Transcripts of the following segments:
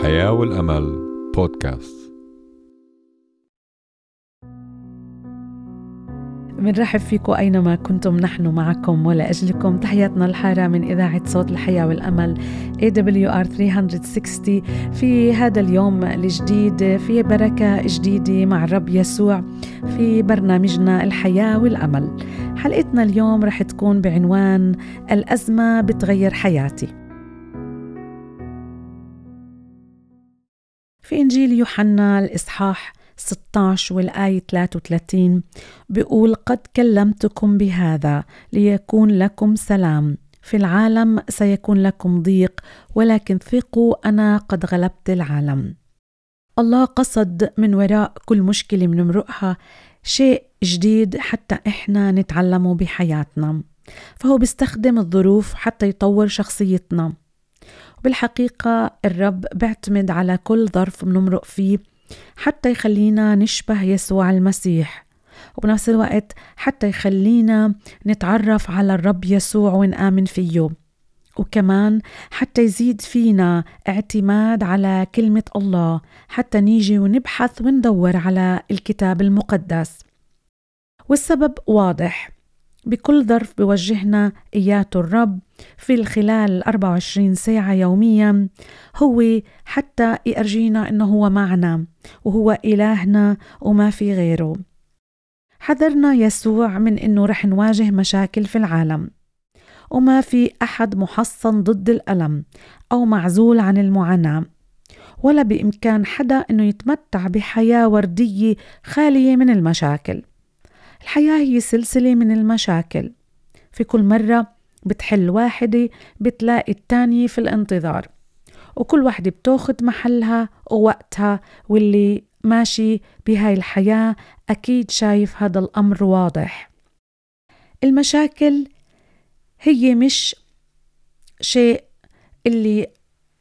الحياة والأمل بودكاست بنرحب فيكم أينما كنتم. نحن معكم ولأجلكم تحياتنا الحارة من إذاعة صوت الحياة والأمل AWR 360 في هذا اليوم الجديد في بركة جديدة مع الرب يسوع في برنامجنا الحياة والأمل. حلقتنا اليوم رح تكون بعنوان الأزمة بتغير حياتي. في إنجيل يوحنا الإصحاح 16 والآية 33 بيقول قد كلمتكم بهذا ليكون لكم سلام. في العالم سيكون لكم ضيق ولكن ثقوا أنا قد غلبت العالم. الله قصد من وراء كل مشكلة بنمرقها شيء جديد حتى إحنا نتعلمه بحياتنا. فهو بيستخدم الظروف حتى يطور شخصيتنا. وبالحقيقة الرب بيعتمد على كل ظرف بنمرق فيه حتى يخلينا نشبه يسوع المسيح. وبنفس الوقت حتى يخلينا نتعرف على الرب يسوع ونآمن فيه. وكمان حتى يزيد فينا اعتماد على كلمة الله حتى نيجي ونبحث وندور على الكتاب المقدس. والسبب واضح. بكل ظرف بوجهنا إياته الرب في الخلال 24 ساعة يوميا هو حتى يأرجينا إنه هو معنا وهو إلهنا وما في غيره. حذرنا يسوع من إنه رح نواجه مشاكل في العالم. وما في أحد محصن ضد الألم أو معزول عن المعاناة. ولا بإمكان حدا إنه يتمتع بحياة وردية خالية من المشاكل. الحياة هي سلسلة من المشاكل. في كل مرة بتحل واحدة بتلاقي التانية في الانتظار. وكل واحدة بتاخد محلها ووقتها واللي ماشي بهاي الحياة أكيد شايف هذا الأمر واضح. المشاكل هي مش شيء اللي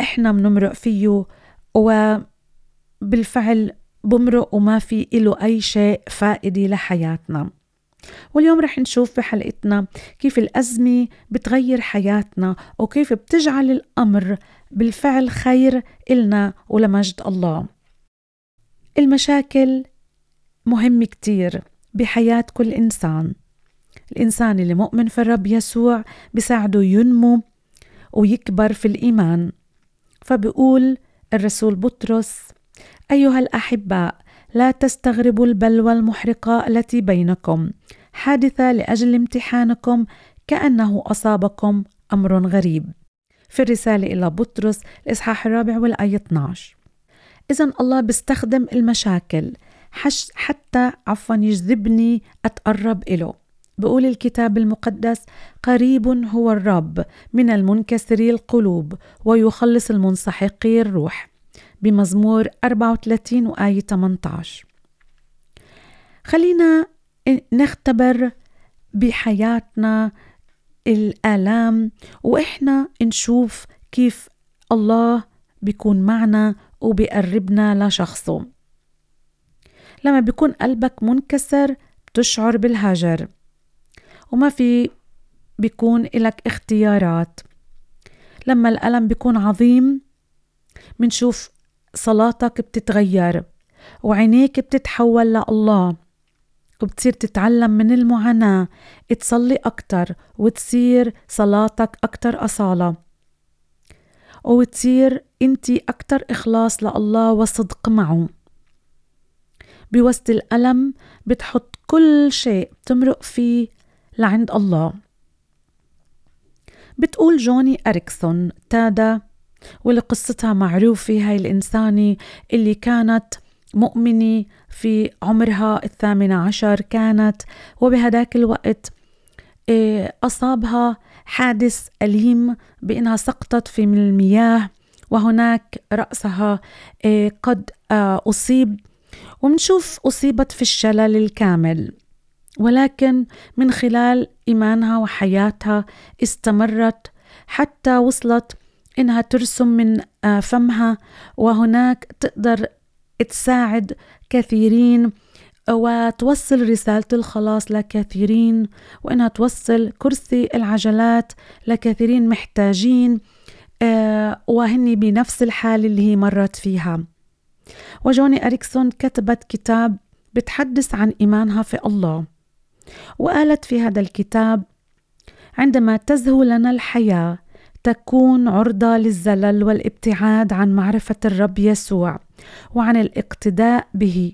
إحنا بنمرق فيه وبالفعل بمرق وما في إله أي شيء فائدة لحياتنا. واليوم رح نشوف في حلقتنا كيف الأزمة بتغير حياتنا وكيف بتجعل الأمر بالفعل خير إلنا ولمجد الله. المشاكل مهمة كتير بحياة كل إنسان. الإنسان اللي مؤمن في الرب يسوع بساعده ينمو ويكبر في الإيمان. فبقول الرسول بطرس أيها الأحباء لا تستغربوا البلوى المحرقة التي بينكم. حادثة لأجل امتحانكم كأنه أصابكم أمر غريب. في الرسالة إلى بطرس الإصحاح الرابع والآية 12 إذا الله بيستخدم المشاكل حتى عفوا يجذبني أتقرب إله بقول الكتاب المقدس قريب هو الرب من المنكسري القلوب ويخلص المنسحقي الروح. بمزمور 34 وآية 18 خلينا نختبر بحياتنا الآلام وإحنا نشوف كيف الله بيكون معنا وبيقربنا لشخصه. لما بيكون قلبك منكسر بتشعر بالهجر. وما في بيكون إلك اختيارات. لما الألم بيكون عظيم منشوف صلاتك بتتغير وعينيك بتتحول لله وبتصير تتعلم من المعاناة تصلي أكتر وتصير صلاتك أكتر أصالة وتصير أنت أكتر إخلاص لله وصدق معه. بوسط الألم بتحط كل شيء بتمرق فيه لعند الله. بتقول جوني أريكسون تادا واللي قصتها معروفة هاي الإنسانة اللي كانت مؤمنة في عمرها الثامنة عشر كانت وبهداك الوقت إيه، أصابها حادث أليم بأنها سقطت في من المياه وهناك رأسها إيه، قد آه، أصيب. ومنشوف أصيبت في الشلل الكامل. ولكن من خلال إيمانها وحياتها استمرت حتى وصلت إنها ترسم من آه، فمها وهناك تقدر تساعد كثيرين وتوصل رسالة الخلاص لكثيرين وإنها توصل كرسي العجلات لكثيرين محتاجين آه وهن بنفس الحالة اللي هي مرت فيها. وجوني أريكسون كتبت كتاب بتحدث عن إيمانها في الله وقالت في هذا الكتاب عندما تزهو لنا الحياة تكون عرضة للزلل والابتعاد عن معرفة الرب يسوع وعن الاقتداء به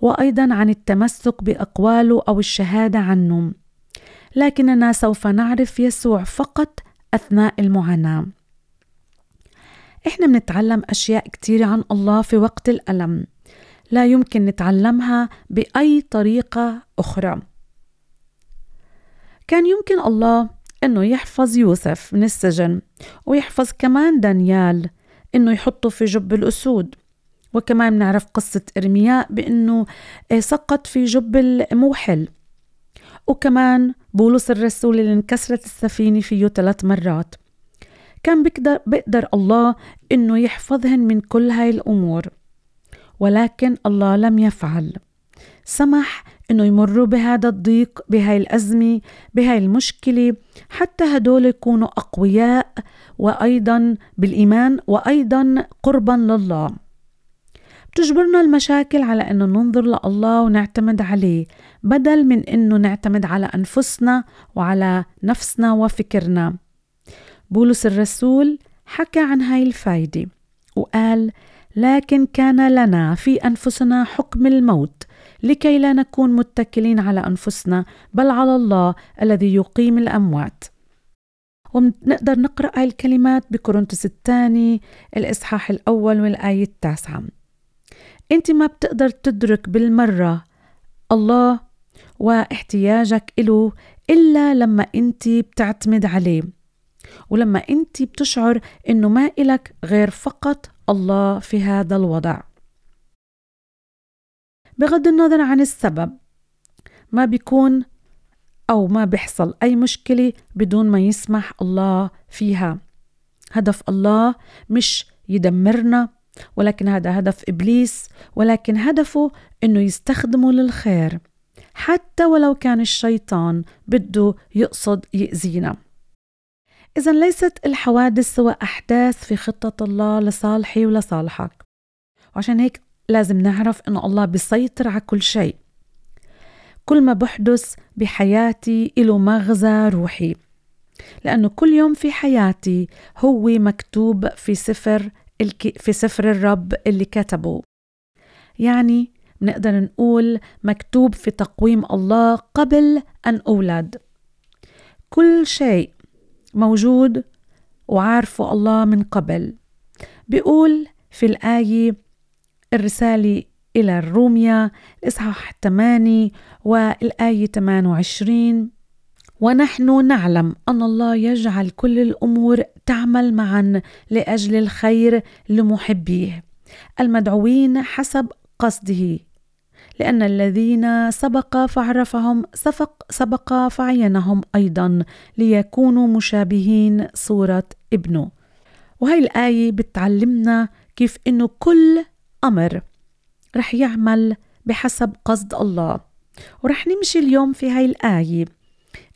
وأيضا عن التمسك بأقواله أو الشهادة عنه لكننا سوف نعرف يسوع فقط أثناء المعاناة. إحنا بنتعلم أشياء كتير عن الله في وقت الألم. لا يمكن نتعلمها بأي طريقة أخرى. كان يمكن الله إنه يحفظ يوسف من السجن ويحفظ كمان دانيال إنه يحطه في جب الأسود. وكمان بنعرف قصة إرمياء بأنه آه، سقط في جب الموحل. وكمان بولس الرسول اللي انكسرت السفينة فيه ثلاث مرات. كان بيقدر, بيقدر الله إنه يحفظهن من كل هاي الأمور. ولكن الله لم يفعل. سمح إنه يمروا بهذا الضيق بهاي الأزمة بهاي المشكلة حتى هدول يكونوا أقوياء وأيضا بالإيمان وأيضا قربا لله. بتجبرنا المشاكل على إنه ننظر لله ونعتمد عليه بدل من إنه نعتمد على أنفسنا وعلى نفسنا وفكرنا. بولس الرسول حكى عن هاي الفايدة وقال لكن كان لنا في أنفسنا حكم الموت لكي لا نكون متكلين على أنفسنا بل على الله الذي يقيم الأموات. ونقدر نقرأ هاي الكلمات بكورنثوس الثاني الإصحاح الأول والآية التاسعة. أنت ما بتقدر تدرك بالمرة الله واحتياجك إله إلا لما أنت بتعتمد عليه. ولما أنت بتشعر إنه ما إلك غير فقط الله في هذا الوضع. بغض النظر عن السبب ما بيكون أو ما بيحصل أي مشكلة بدون ما يسمح الله فيها. هدف الله مش يدمرنا ولكن هذا هدف إبليس ولكن هدفه إنه يستخدمه للخير حتى ولو كان الشيطان بده يقصد يأذينا. إذا ليست الحوادث سوى أحداث في خطة الله لصالحي ولصالحك. وعشان هيك لازم نعرف إنه الله بيسيطر على كل شيء. كل ما بحدث بحياتي له مغزى روحي. لأنه كل يوم في حياتي هو مكتوب في سفر في سفر الرب اللي كتبه. يعني بنقدر نقول مكتوب في تقويم الله قبل أن أولد. كل شيء موجود وعارفه الله من قبل. بيقول في الآية الرسالة إلى الرومية الإصحاح 8 والآية 28 ونحن نعلم أن الله يجعل كل الأمور تعمل معا لأجل الخير لمحبيه المدعوين حسب قصده. لأن الذين سبق فعرفهم سبق, سبق فعينهم أيضا ليكونوا مشابهين صورة ابنه. وهي الآية بتعلمنا كيف إنه كل أمر رح يعمل بحسب قصد الله. ورح نمشي اليوم في هاي الآية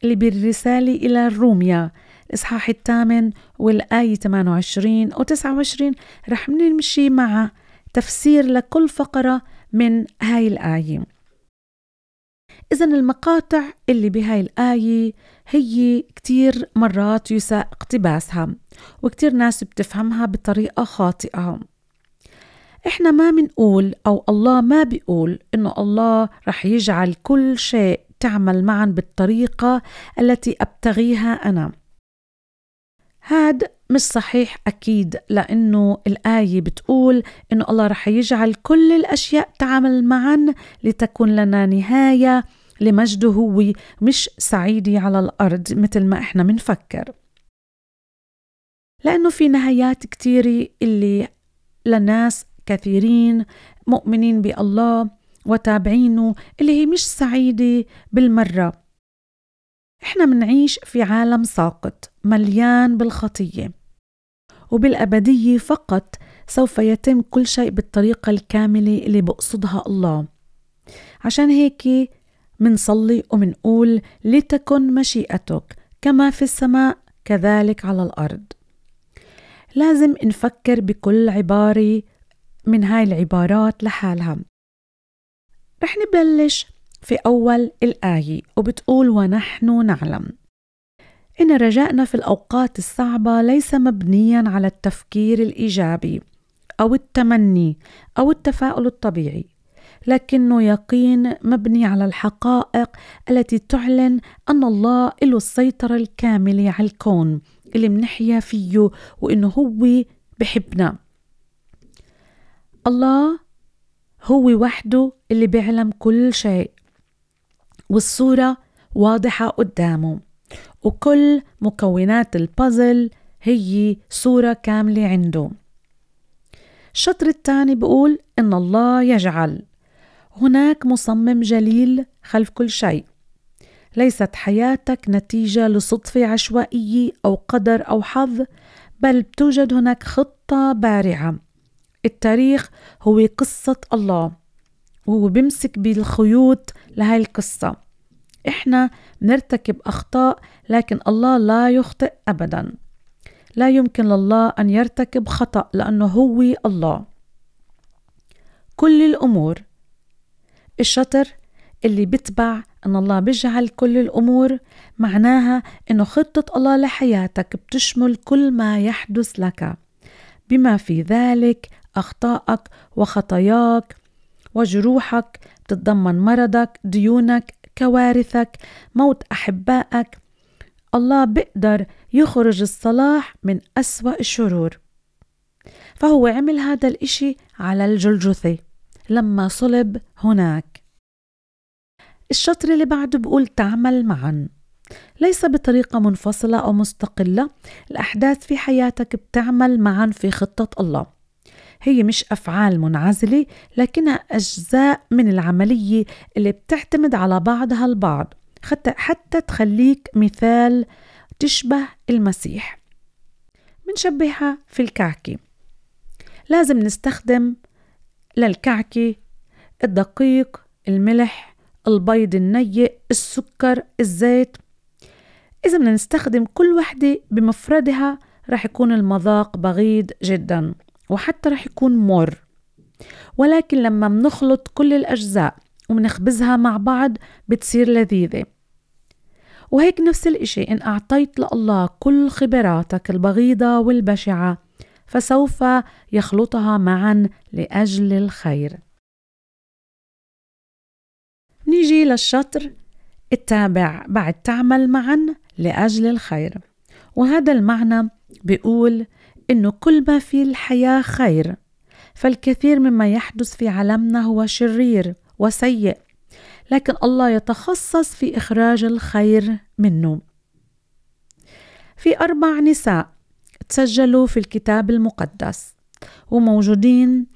اللي بالرسالة إلى الروميا الإصحاح الثامن والآية 28 و 29 رح نمشي مع تفسير لكل فقرة من هاي الآية. إذا المقاطع اللي بهاي الآية هي كتير مرات يساء اقتباسها وكتير ناس بتفهمها بطريقة خاطئة. إحنا ما منقول أو الله ما بيقول إنه الله رح يجعل كل شيء تعمل معا بالطريقة التي أبتغيها أنا. هاد مش صحيح أكيد لأنه الآية بتقول إنه الله رح يجعل كل الأشياء تعمل معا لتكون لنا نهاية لمجده هو مش سعيدي على الأرض مثل ما إحنا منفكر. لأنه في نهايات كتيرة اللي لناس كثيرين مؤمنين بالله وتابعينه اللي هي مش سعيدة بالمرة. إحنا منعيش في عالم ساقط مليان بالخطية. وبالأبدية فقط سوف يتم كل شيء بالطريقة الكاملة اللي بقصدها الله. عشان هيك منصلي ومنقول لتكن مشيئتك كما في السماء كذلك على الأرض. لازم نفكر بكل عبارة من هاي العبارات لحالها. رح نبلش في أول الآية وبتقول ونحن نعلم إن رجائنا في الأوقات الصعبة ليس مبنيا على التفكير الإيجابي أو التمني أو التفاؤل الطبيعي لكنه يقين مبني على الحقائق التي تعلن أن الله له السيطرة الكاملة على الكون اللي منحيا فيه وإنه هو بحبنا. الله هو وحده اللي بيعلم كل شيء. والصورة واضحة قدامه. وكل مكونات البازل هي صورة كاملة عنده. الشطر الثاني بيقول إن الله يجعل. هناك مصمم جليل خلف كل شيء. ليست حياتك نتيجة لصدفة عشوائية أو قدر أو حظ بل توجد هناك خطة بارعة. التاريخ هو قصة الله. وهو بيمسك بالخيوط لهاي القصة. إحنا بنرتكب أخطاء لكن الله لا يخطئ أبدا. لا يمكن لله أن يرتكب خطأ لأنه هو الله. كل الأمور الشطر اللي بتبع أن الله بيجعل كل الأمور معناها أنه خطة الله لحياتك بتشمل كل ما يحدث لك. بما في ذلك أخطائك وخطاياك وجروحك بتتضمن مرضك ديونك كوارثك موت أحبائك. الله بيقدر يخرج الصلاح من أسوأ الشرور. فهو عمل هذا الإشي على الجلجثة. لما صلب هناك. الشطر اللي بعده بقول تعمل معا. ليس بطريقة منفصلة أو مستقلة. الأحداث في حياتك بتعمل معا في خطة الله. هي مش أفعال منعزلة لكنها أجزاء من العملية اللي بتعتمد على بعضها البعض. حتى, حتى تخليك مثال تشبه المسيح. منشبهها في الكعكة. لازم نستخدم للكعكة الدقيق الملح البيض النيء السكر الزيت. إذا بدنا نستخدم كل وحدة بمفردها رح يكون المذاق بغيض جدا. وحتى رح يكون مر. ولكن لما منخلط كل الأجزاء ومنخبزها مع بعض بتصير لذيذة. وهيك نفس الإشي إن أعطيت لله كل خبراتك البغيضة والبشعة فسوف يخلطها معا لأجل الخير. نيجي للشطر التابع بعد تعمل معا لأجل الخير. وهذا المعنى بيقول إنه كل ما في الحياة خير. فالكثير مما يحدث في عالمنا هو شرير وسيء لكن الله يتخصص في إخراج الخير منه. في أربع نساء تسجلوا في الكتاب المقدس وموجودين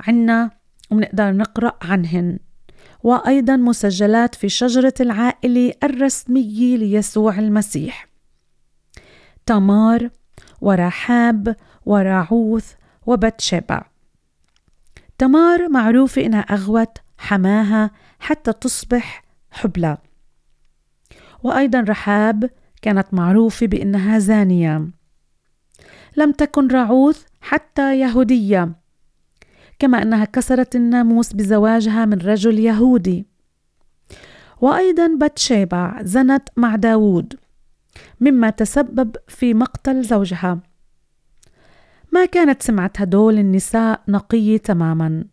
عنا وبنقدر نقرأ عنهن. وأيضا مسجلات في شجرة العائلة الرسمية ليسوع المسيح. تمار ورحاب وراعوث وبتشبع تمار معروفة إنها أغوت حماها حتى تصبح حبلى. وأيضا رحاب كانت معروفة بأنها زانية. لم تكن راعوث حتى يهودية كما أنها كسرت الناموس بزواجها من رجل يهودي. وأيضا بتشيبع زنت مع داود مما تسبب في مقتل زوجها. ما كانت سمعة هدول النساء نقية تماما.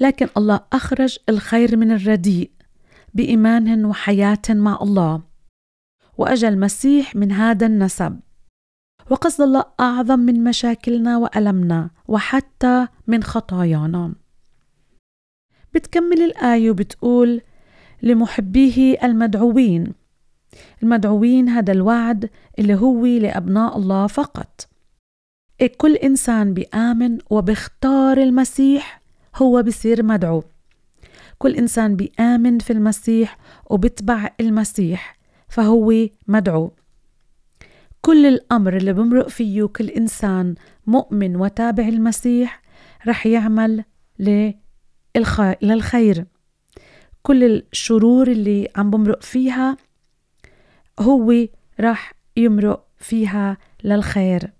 لكن الله أخرج الخير من الرديء بإيمانهن وحياة مع الله وأجى المسيح من هذا النسب. وقصد الله أعظم من مشاكلنا وألمنا وحتى من خطايانا. بتكمل الآية وبتقول لمحبيه المدعوين المدعوين هذا الوعد اللي هو لأبناء الله فقط. إيه كل إنسان بيآمن وبيختار المسيح هو بصير مدعو. كل إنسان بيآمن في المسيح وبتبع المسيح فهو مدعو. كل الأمر اللي بمرق فيه كل إنسان مؤمن وتابع المسيح رح يعمل للخير. كل الشرور اللي عم بمرق فيها هو راح يمرق فيها للخير.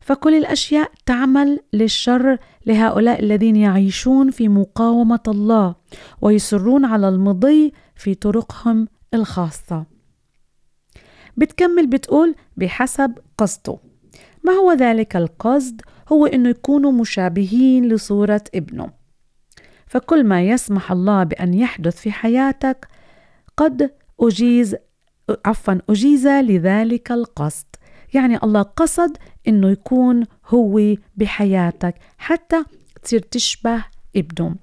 فكل الأشياء تعمل للشر لهؤلاء الذين يعيشون في مقاومة الله ويصرون على المضي في طرقهم الخاصة. بتكمل بتقول بحسب قصده. ما هو ذلك القصد؟ هو إنه يكونوا مشابهين لصورة ابنه. فكل ما يسمح الله بأن يحدث في حياتك قد أجيز عفوا أجيز لذلك القصد. يعني الله قصد إنه يكون هو بحياتك حتى تصير تشبه ابنه.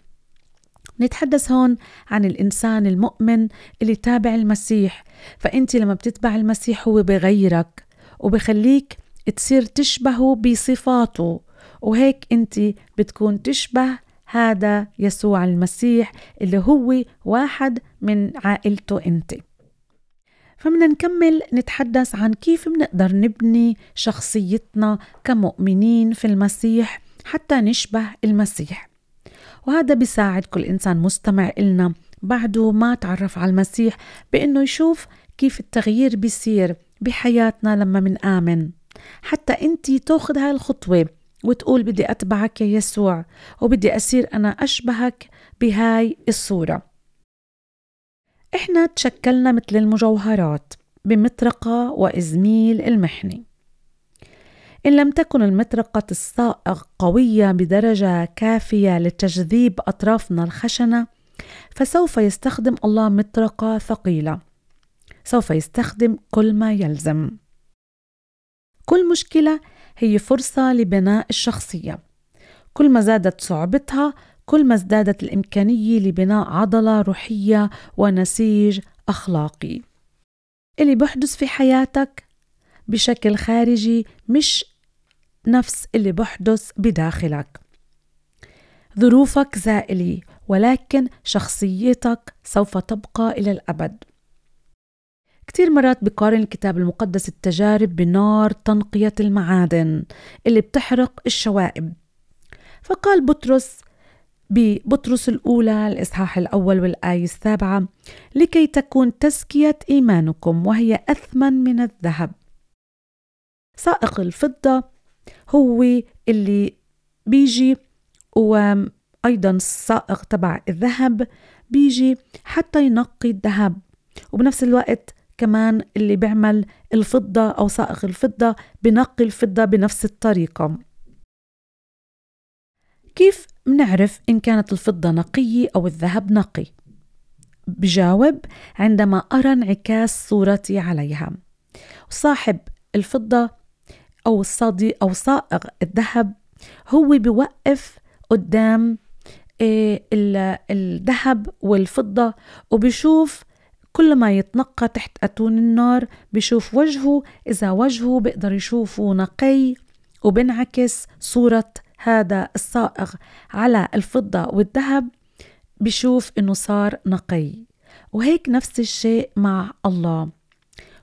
نتحدث هون عن الإنسان المؤمن اللي تابع المسيح. فأنت لما بتتبع المسيح هو بغيرك وبخليك تصير تشبهه بصفاته. وهيك أنت بتكون تشبه هذا يسوع المسيح اللي هو واحد من عائلته أنت. فبدنا نكمل نتحدث عن كيف بنقدر نبني شخصيتنا كمؤمنين في المسيح حتى نشبه المسيح. وهذا بيساعد كل إنسان مستمع إلنا بعده ما تعرف على المسيح بأنه يشوف كيف التغيير بيصير بحياتنا لما منآمن. حتى أنت تاخذ هاي الخطوة وتقول بدي أتبعك يا يسوع وبدي أصير أنا أشبهك بهاي الصورة. إحنا تشكلنا مثل المجوهرات بمطرقة وإزميل المحني إن لم تكن المطرقة الصائغ قوية بدرجة كافية لتجذيب أطرافنا الخشنة فسوف يستخدم الله مطرقة ثقيلة. سوف يستخدم كل ما يلزم. كل مشكلة هي فرصة لبناء الشخصية. كل ما زادت صعوبتها كل ما ازدادت الإمكانية لبناء عضلة روحية ونسيج أخلاقي. اللي بحدث في حياتك بشكل خارجي مش نفس اللي بحدث بداخلك. ظروفك زائلة ولكن شخصيتك سوف تبقى إلى الأبد. كتير مرات بقارن الكتاب المقدس التجارب بنار تنقية المعادن اللي بتحرق الشوائب. فقال بطرس ببطرس الأولى الإصحاح الأول والآية السابعة لكي تكون تزكية إيمانكم وهي أثمن من الذهب. سائق الفضة هو اللي بيجي وأيضا السائق تبع الذهب بيجي حتى ينقي الذهب. وبنفس الوقت كمان اللي بيعمل الفضة أو سائق الفضة بنقي الفضة بنفس الطريقة كيف منعرف إن كانت الفضة نقية أو الذهب نقي؟ بجاوب عندما أرى انعكاس صورتي عليها صاحب الفضة أو الصدي أو صائغ الذهب هو بيوقف قدام إيه، الذهب والفضة وبيشوف كل ما يتنقى تحت أتون النار بشوف وجهه إذا وجهه بيقدر يشوفه نقي وبنعكس صورة هذا الصائغ. على الفضة والذهب بشوف إنه صار نقي. وهيك نفس الشيء مع الله.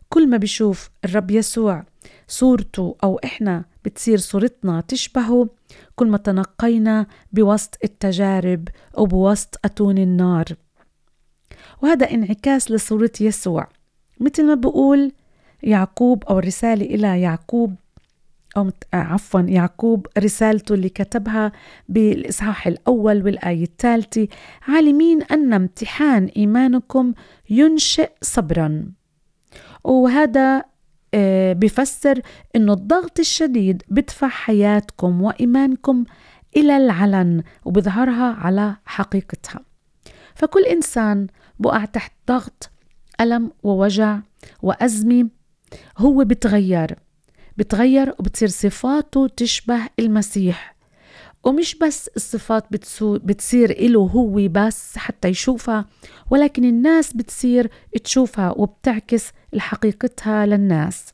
كل ما بشوف الرب يسوع صورته أو إحنا بتصير صورتنا تشبهه كل ما تنقينا بوسط التجارب أو بوسط أتون النار. وهذا انعكاس لصورة يسوع. مثل ما بقول يعقوب أو الرسالة إلى يعقوب أو عفوا يعقوب رسالته اللي كتبها بالإصحاح الأول والآية الثالثة عالمين أن امتحان إيمانكم ينشئ صبرا. وهذا آه، بفسر إنه الضغط الشديد بدفع حياتكم وإيمانكم إلى العلن وبظهرها على حقيقتها. فكل إنسان بقع تحت ضغط ألم ووجع وأزمة. هو بتغير بتغير وبتصير صفاته تشبه المسيح. ومش بس الصفات بتصير إله هو بس حتى يشوفها ولكن الناس بتصير تشوفها وبتعكس حقيقتها للناس.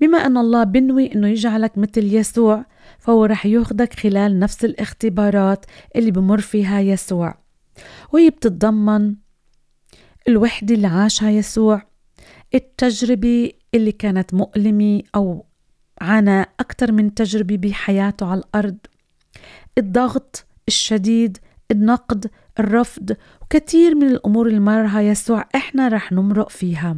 بما أن الله بنوي أنه يجعلك مثل يسوع فهو رح ياخدك خلال نفس الاختبارات اللي بمر فيها يسوع. وهي بتتضمن الوحدة اللي عاشها يسوع التجربة اللي كانت مؤلمة أو عانى أكثر من تجربة بحياته على الأرض الضغط الشديد النقد الرفض وكثير من الأمور اللي مرها يسوع إحنا رح نمرق فيها.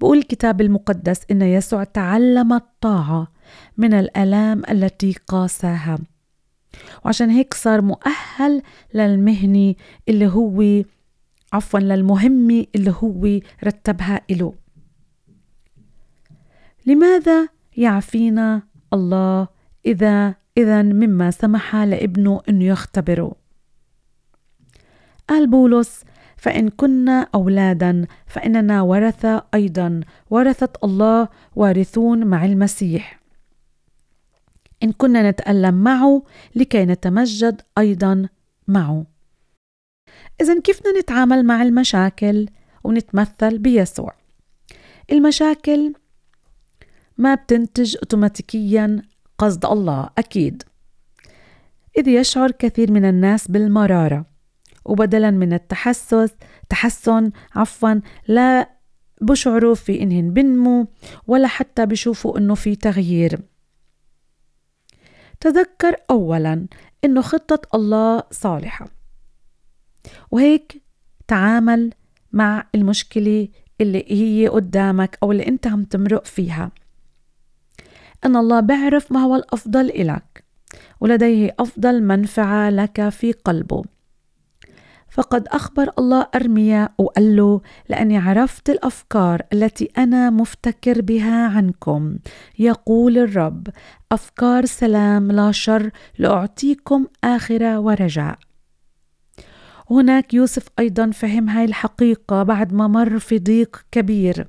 بقول الكتاب المقدس إن يسوع تعلم الطاعة من الآلام التي قاساها. وعشان هيك صار مؤهل للمهنة اللي هو عفوا للمهمة اللي هو رتبها إله. لماذا يعفينا الله إذا إذا مما سمح لابنه أنه يختبره؟ قال بولس فإن كنا أولادا فإننا ورثة أيضا. ورثة الله وارثون مع المسيح. إن كنا نتألم معه لكي نتمجد أيضا معه. إذا كيف بدنا نتعامل مع المشاكل ونتمثل بيسوع؟ المشاكل ما بتنتج أوتوماتيكيا قصد الله أكيد. إذ يشعر كثير من الناس بالمرارة وبدلا من التحسس تحسن عفوا لا بشعروا في إنهن بنمو ولا حتى بشوفوا إنه في تغيير. تذكر أولا إنه خطة الله صالحة. وهيك تعامل مع المشكلة اللي هي قدامك أو اللي أنت عم تمرق فيها. أن الله بيعرف ما هو الأفضل إلك ولديه أفضل منفعة لك في قلبه. فقد أخبر الله أرميا وقال له لأني عرفت الأفكار التي أنا مفتكر بها عنكم. يقول الرب أفكار سلام لا شر لأعطيكم آخرة ورجاء. هناك يوسف أيضا فهم هاي الحقيقة بعد ما مر في ضيق كبير.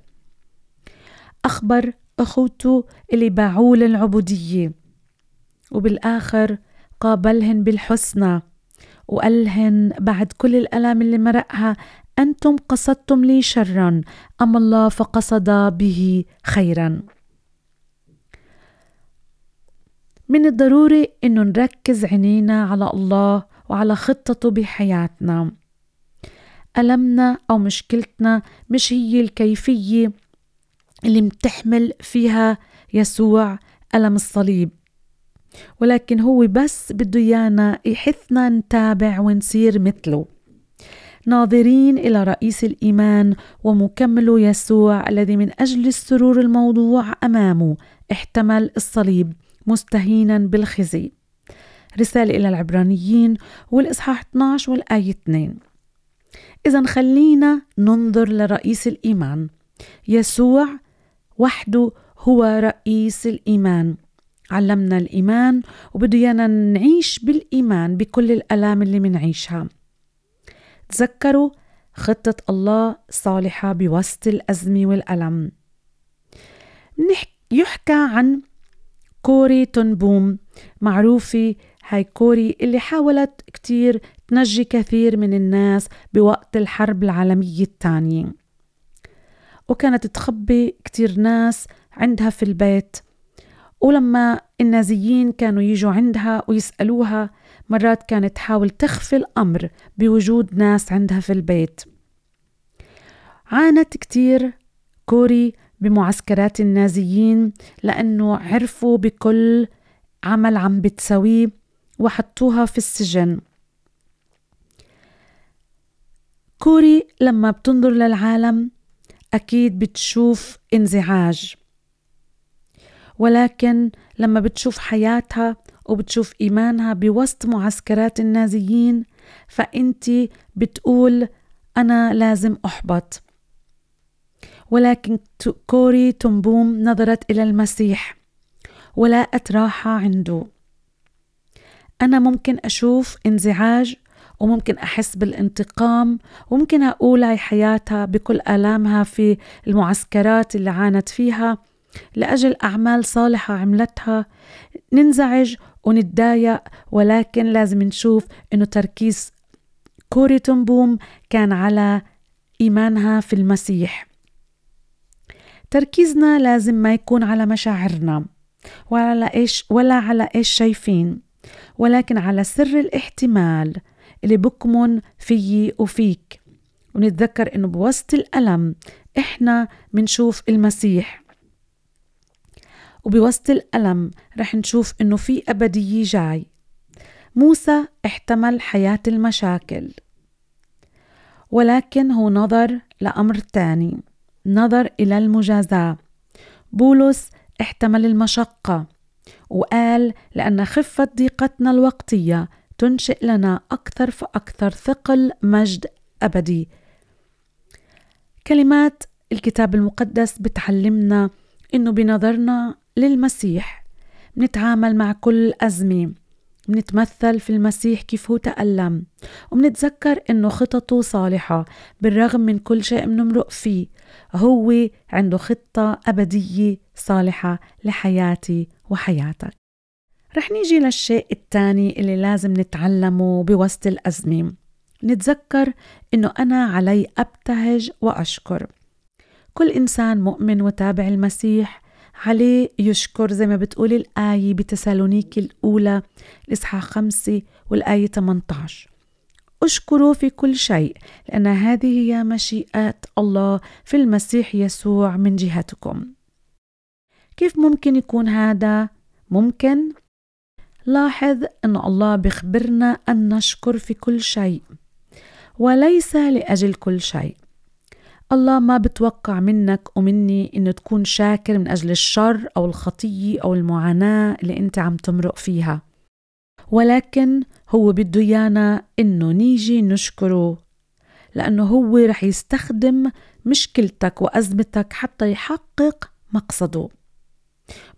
أخبر أخوته اللي باعوه للعبودية وبالآخر قابلهن بالحسنى. وقالهن بعد كل الألام اللي مرقها أنتم قصدتم لي شرا أما الله فقصد به خيرا. من الضروري أنه نركز عينينا على الله وعلى خطته بحياتنا. ألمنا أو مشكلتنا مش هي الكيفية اللي بتحمل فيها يسوع ألم الصليب. ولكن هو بس بده إيانا يحثنا نتابع ونصير مثله. ناظرين إلى رئيس الإيمان ومكمله يسوع الذي من أجل السرور الموضوع أمامه احتمل الصليب مستهينا بالخزي. رسالة إلى العبرانيين والإصحاح 12 والآية 2 إذا خلينا ننظر لرئيس الإيمان. يسوع وحده هو رئيس الإيمان. علمنا الإيمان وبده يانا نعيش بالإيمان بكل الألام اللي منعيشها. تذكروا خطة الله صالحة بوسط الأزمة والألم. يحكى عن كوري تنبوم معروفة هاي كوري اللي حاولت كتير تنجي كثير من الناس بوقت الحرب العالمية الثانية. وكانت تخبي كتير ناس عندها في البيت. ولما النازيين كانوا يجوا عندها ويسألوها مرات كانت تحاول تخفي الأمر بوجود ناس عندها في البيت. عانت كتير كوري بمعسكرات النازيين لأنه عرفوا بكل عمل عم بتسويه وحطوها في السجن. كوري لما بتنظر للعالم أكيد بتشوف انزعاج. ولكن لما بتشوف حياتها وبتشوف إيمانها بوسط معسكرات النازيين فأنت بتقول أنا لازم أحبط. ولكن كوري تنبوم نظرت إلى المسيح ولقت راحة عنده. أنا ممكن أشوف انزعاج وممكن أحس بالانتقام وممكن أقول هاي حياتها بكل آلامها في المعسكرات اللي عانت فيها. لأجل أعمال صالحة عملتها. ننزعج ونتضايق ولكن لازم نشوف إنه تركيز كوري تنبوم كان على إيمانها في المسيح. تركيزنا لازم ما يكون على مشاعرنا ولا على إيش ولا على إيش شايفين ولكن على سر الاحتمال اللي بكمن فيي وفيك. ونتذكر إنه بوسط الألم إحنا منشوف المسيح. وبوسط الألم رح نشوف إنه في أبدية جاي. موسى احتمل حياة المشاكل. ولكن هو نظر لأمر تاني نظر إلى المجازاة. بولس احتمل المشقة وقال لأن خفة ضيقتنا الوقتية تنشئ لنا أكثر فأكثر ثقل مجد أبدي. كلمات الكتاب المقدس بتعلمنا إنه بنظرنا للمسيح. بنتعامل مع كل أزمة. بنتمثل في المسيح كيف هو تألم. وبنتذكر إنه خططه صالحة بالرغم من كل شيء بنمرق فيه. هو عنده خطة أبدية صالحة لحياتي وحياتك. رح نيجي للشيء الثاني اللي لازم نتعلمه بوسط الأزمة. نتذكر إنه أنا علي أبتهج وأشكر. كل إنسان مؤمن وتابع المسيح عليه يشكر زي ما بتقول الآية بتسالونيكي الأولى الإصحاح خمسة والآية 18 اشكروا في كل شيء لأن هذه هي مشيئة الله في المسيح يسوع من جهتكم. كيف ممكن يكون هذا؟ ممكن؟ لاحظ أن الله بخبرنا أن نشكر في كل شيء وليس لأجل كل شيء. الله ما بتوقع منك ومني إنه تكون شاكر من أجل الشر أو الخطية أو المعاناة اللي أنت عم تمرق فيها. ولكن هو بده إيانا إنه نيجي نشكره لأنه هو رح يستخدم مشكلتك وأزمتك حتى يحقق مقصده.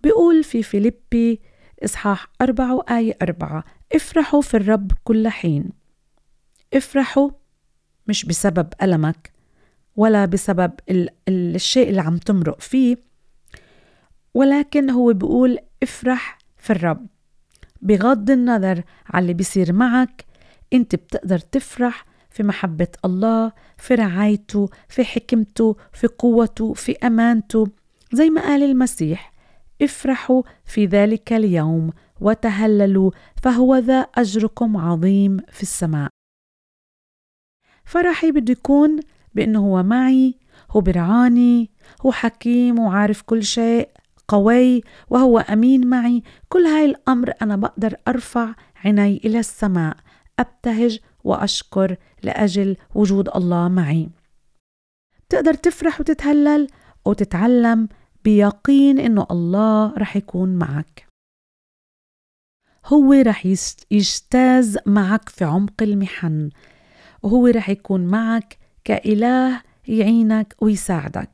بيقول في فيليبي إصحاح أربعة وآية أربعة افرحوا في الرب كل حين. افرحوا مش بسبب ألمك ولا بسبب الشيء اللي عم تمرق فيه. ولكن هو بيقول افرح في الرب. بغض النظر على اللي بيصير معك انت بتقدر تفرح في محبة الله في رعايته في حكمته في قوته في أمانته. زي ما قال المسيح افرحوا في ذلك اليوم وتهللوا فهو ذا أجركم عظيم في السماء. فرحي بده يكون بأنه هو معي هو برعاني هو حكيم وعارف كل شيء قوي وهو أمين معي. كل هاي الأمر أنا بقدر أرفع عيني إلى السماء أبتهج وأشكر لأجل وجود الله معي. تقدر تفرح وتتهلل وتتعلم بيقين إنه الله رح يكون معك. هو رح يجتاز معك في عمق المحن وهو رح يكون معك كإله يعينك ويساعدك.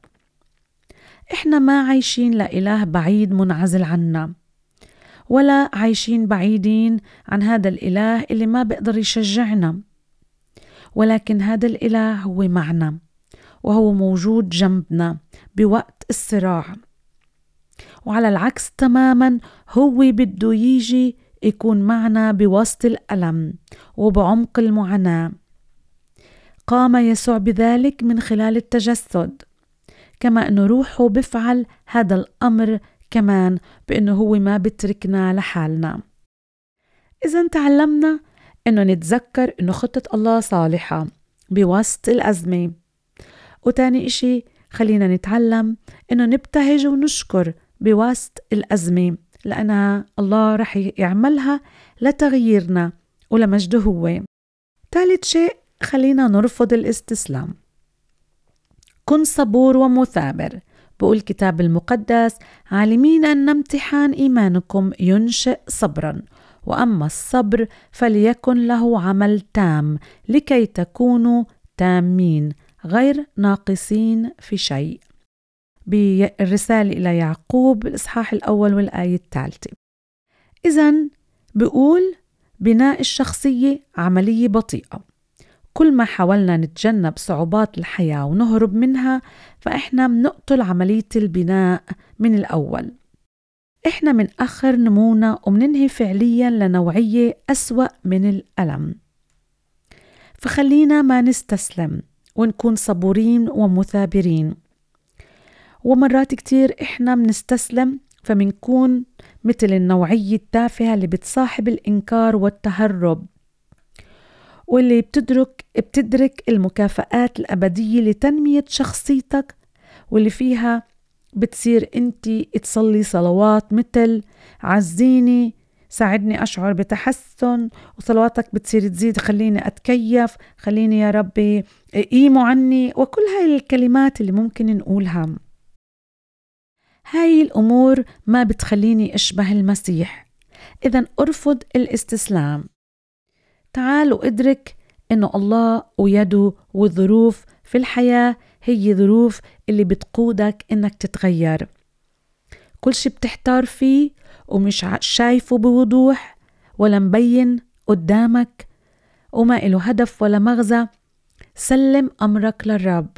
إحنا ما عايشين لإله بعيد منعزل عنا ولا عايشين بعيدين عن هذا الإله اللي ما بيقدر يشجعنا ولكن هذا الإله هو معنا وهو موجود جنبنا بوقت الصراع. وعلى العكس تماما هو بده يجي يكون معنا بوسط الألم وبعمق المعاناة. قام يسوع بذلك من خلال التجسد. كما أنه روحه بفعل هذا الأمر كمان بأنه هو ما بتركنا لحالنا. إذا تعلمنا أنه نتذكر أنه خطة الله صالحة بوسط الأزمة. وتاني إشي خلينا نتعلم أنه نبتهج ونشكر بوسط الأزمة لأنها الله رح يعملها لتغييرنا ولمجده هو. ثالث شيء خلينا نرفض الاستسلام. كن صبور ومثابر. بقول الكتاب المقدس عالمين أن امتحان إيمانكم ينشئ صبرا. وأما الصبر فليكن له عمل تام لكي تكونوا تامين غير ناقصين في شيء. بالرسالة إلى يعقوب الإصحاح الأول والآية الثالثة. إذا بقول بناء الشخصية عملية بطيئة. كل ما حاولنا نتجنب صعوبات الحياة ونهرب منها فإحنا بنقتل عملية البناء من الأول. إحنا منأخر نمونا ومننهي فعليا لنوعية أسوأ من الألم. فخلينا ما نستسلم ونكون صبورين ومثابرين. ومرات كتير إحنا منستسلم فمنكون مثل النوعية التافهة اللي بتصاحب الإنكار والتهرب. واللي بتدرك بتدرك المكافآت الأبدية لتنمية شخصيتك واللي فيها بتصير أنت تصلي صلوات مثل عزيني ساعدني أشعر بتحسن وصلواتك بتصير تزيد خليني أتكيف خليني يا ربي قيموا عني وكل هاي الكلمات اللي ممكن نقولها. هاي الأمور ما بتخليني أشبه المسيح. إذا أرفض الإستسلام. تعال وادرك إنه الله ويده والظروف في الحياة هي ظروف اللي بتقودك إنك تتغير. كل شي بتحتار فيه ومش شايفه بوضوح ولا مبين قدامك وما إله هدف ولا مغزى سلم أمرك للرب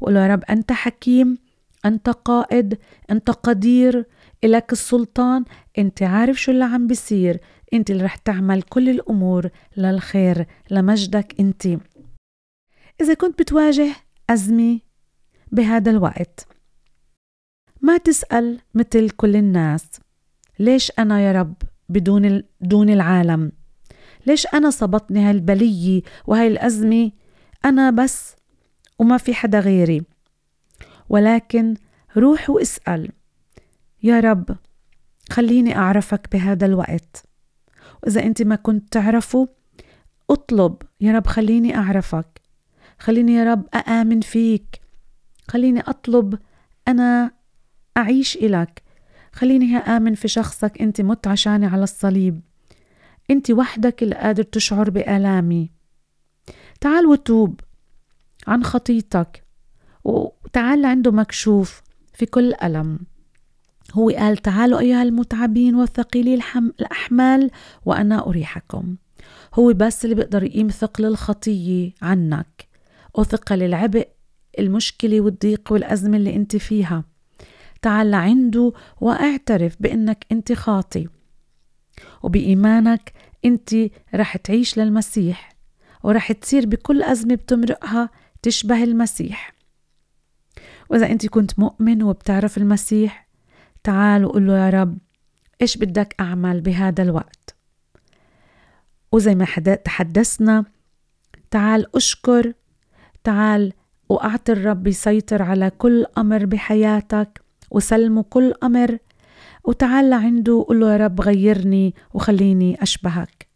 وقول يا رب أنت حكيم أنت قائد أنت قدير إلك السلطان أنت عارف شو اللي عم بيصير. أنت اللي رح تعمل كل الأمور للخير لمجدك أنت. إذا كنت بتواجه أزمة بهذا الوقت ما تسأل مثل كل الناس ليش أنا يا رب بدون دون العالم؟ ليش أنا صبتني هالبلية وهي الأزمة؟ أنا بس وما في حدا غيري. ولكن روح واسأل. يا رب خليني أعرفك بهذا الوقت. وإذا أنت ما كنت تعرفه اطلب. يا رب خليني أعرفك. خليني يا رب أآمن فيك. خليني أطلب أنا أعيش إلك. خليني آمن في شخصك. أنت مت عشاني على الصليب. أنت وحدك اللي قادر تشعر بآلامي. تعال وتوب عن خطيتك. وتعال عنده مكشوف في كل ألم. هو قال تعالوا أيها المتعبين والثقيلي. الأحمال وأنا أريحكم هو بس اللي بيقدر يقيم ثقل الخطية عنك وثقل العبء المشكلة والضيق والأزمة اللي أنت فيها تعال لعنده واعترف بأنك أنت خاطي وبإيمانك أنت رح تعيش للمسيح ورح تصير بكل أزمة بتمرقها تشبه المسيح وإذا أنت كنت مؤمن وبتعرف المسيح تعال وقول له يا رب إيش بدك أعمل بهذا الوقت? وزي ما تحدثنا تعال أشكر تعال وأعطي الرب يسيطر على كل أمر بحياتك وسلمه كل أمر وتعال عنده وقول له يا رب غيرني وخليني أشبهك.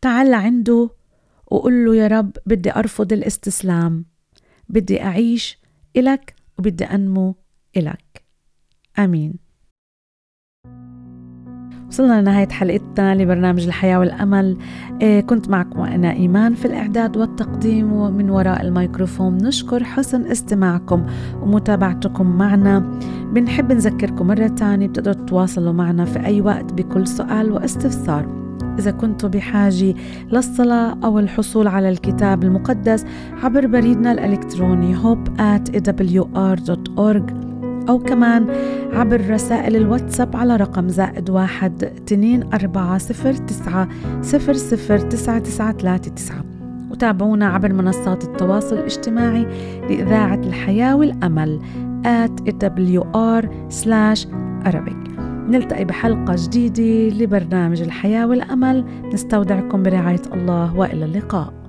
تعال عنده وقول له يا رب بدي أرفض الاستسلام بدي أعيش إلك وبدي أنمو إلك. آمين. وصلنا لنهاية حلقتنا لبرنامج الحياة والأمل. إيه كنت معكم أنا إيمان في الإعداد والتقديم ومن وراء الميكروفون نشكر حسن استماعكم ومتابعتكم معنا. بنحب نذكركم مرة تانية بتقدروا تتواصلوا معنا في أي وقت بكل سؤال واستفسار. إذا كنتوا بحاجة للصلاة أو الحصول على الكتاب المقدس عبر بريدنا الإلكتروني hope at awr.org أو كمان عبر رسائل الواتساب على رقم زائد واحد تنين أربعة صفر تسعة صفر صفر تسعة تسعة ثلاثة تسعة. وتابعونا عبر منصات التواصل الاجتماعي لإذاعة الحياة والأمل at awr slash Arabic. نلتقي بحلقة جديدة لبرنامج الحياة والأمل. نستودعكم برعاية الله. وإلى اللقاء.